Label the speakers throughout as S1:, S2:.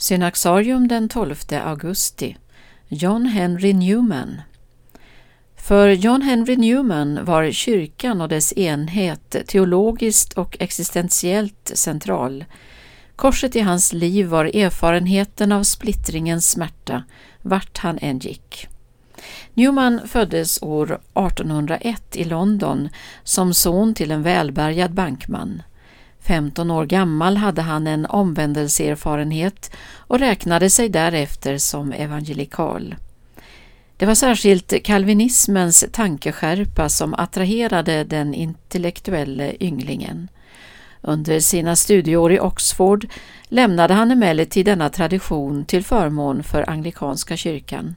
S1: Synaxarium den 12 augusti John Henry Newman För John Henry Newman var kyrkan och dess enhet teologiskt och existentiellt central. Korset i hans liv var erfarenheten av splittringens smärta, vart han än gick. Newman föddes år 1801 i London som son till en välbärgad bankman. 15 år gammal hade han en omvändelseerfarenhet och räknade sig därefter som evangelikal. Det var särskilt kalvinismens tankeskärpa som attraherade den intellektuelle ynglingen. Under sina studieår i Oxford lämnade han emellertid denna tradition till förmån för anglikanska kyrkan.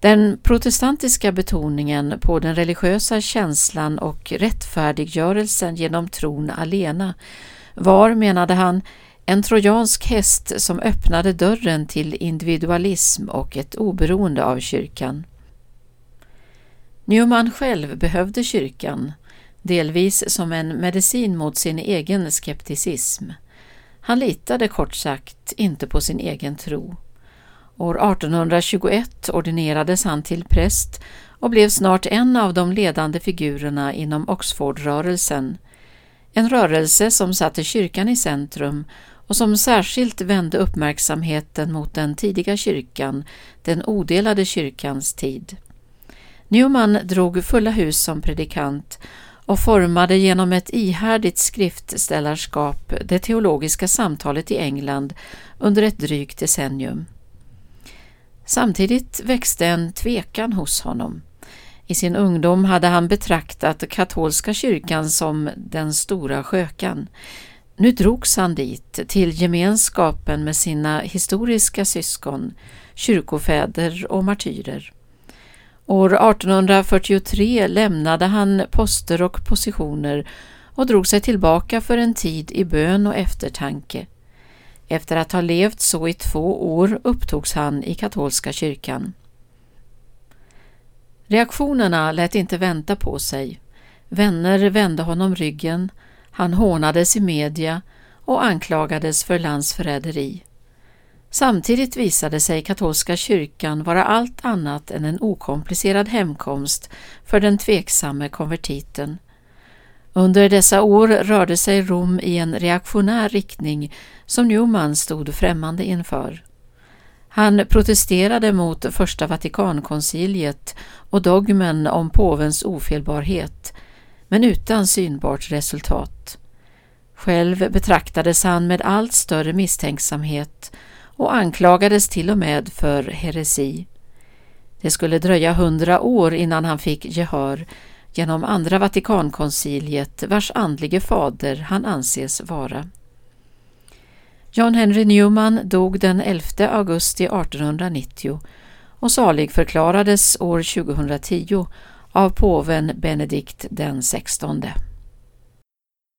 S1: Den protestantiska betoningen på den religiösa känslan och rättfärdiggörelsen genom tron alena var, menade han, en trojansk häst som öppnade dörren till individualism och ett oberoende av kyrkan. Newman själv behövde kyrkan, delvis som en medicin mot sin egen skepticism. Han litade kort sagt inte på sin egen tro. År 1821 ordinerades han till präst och blev snart en av de ledande figurerna inom Oxfordrörelsen, en rörelse som satte kyrkan i centrum och som särskilt vände uppmärksamheten mot den tidiga kyrkan, den odelade kyrkans tid. Newman drog fulla hus som predikant och formade genom ett ihärdigt skriftställarskap det teologiska samtalet i England under ett drygt decennium. Samtidigt växte en tvekan hos honom. I sin ungdom hade han betraktat katolska kyrkan som den stora skökan. Nu drogs han dit, till gemenskapen med sina historiska syskon, kyrkofäder och martyrer. År 1843 lämnade han poster och positioner och drog sig tillbaka för en tid i bön och eftertanke. Efter att ha levt så i två år upptogs han i katolska kyrkan. Reaktionerna lät inte vänta på sig. Vänner vände honom ryggen, han hånades i media och anklagades för landsförräderi. Samtidigt visade sig katolska kyrkan vara allt annat än en okomplicerad hemkomst för den tveksamme konvertiten. Under dessa år rörde sig Rom i en reaktionär riktning som Newman stod främmande inför. Han protesterade mot Första Vatikankonciliet och dogmen om påvens ofelbarhet, men utan synbart resultat. Själv betraktades han med allt större misstänksamhet och anklagades till och med för heresi. Det skulle dröja hundra år innan han fick gehör genom Andra Vatikankonciliet vars andlige fader han anses vara. John Henry Newman dog den 11 augusti 1890 och salig förklarades år 2010 av påven Benedikt den XVI.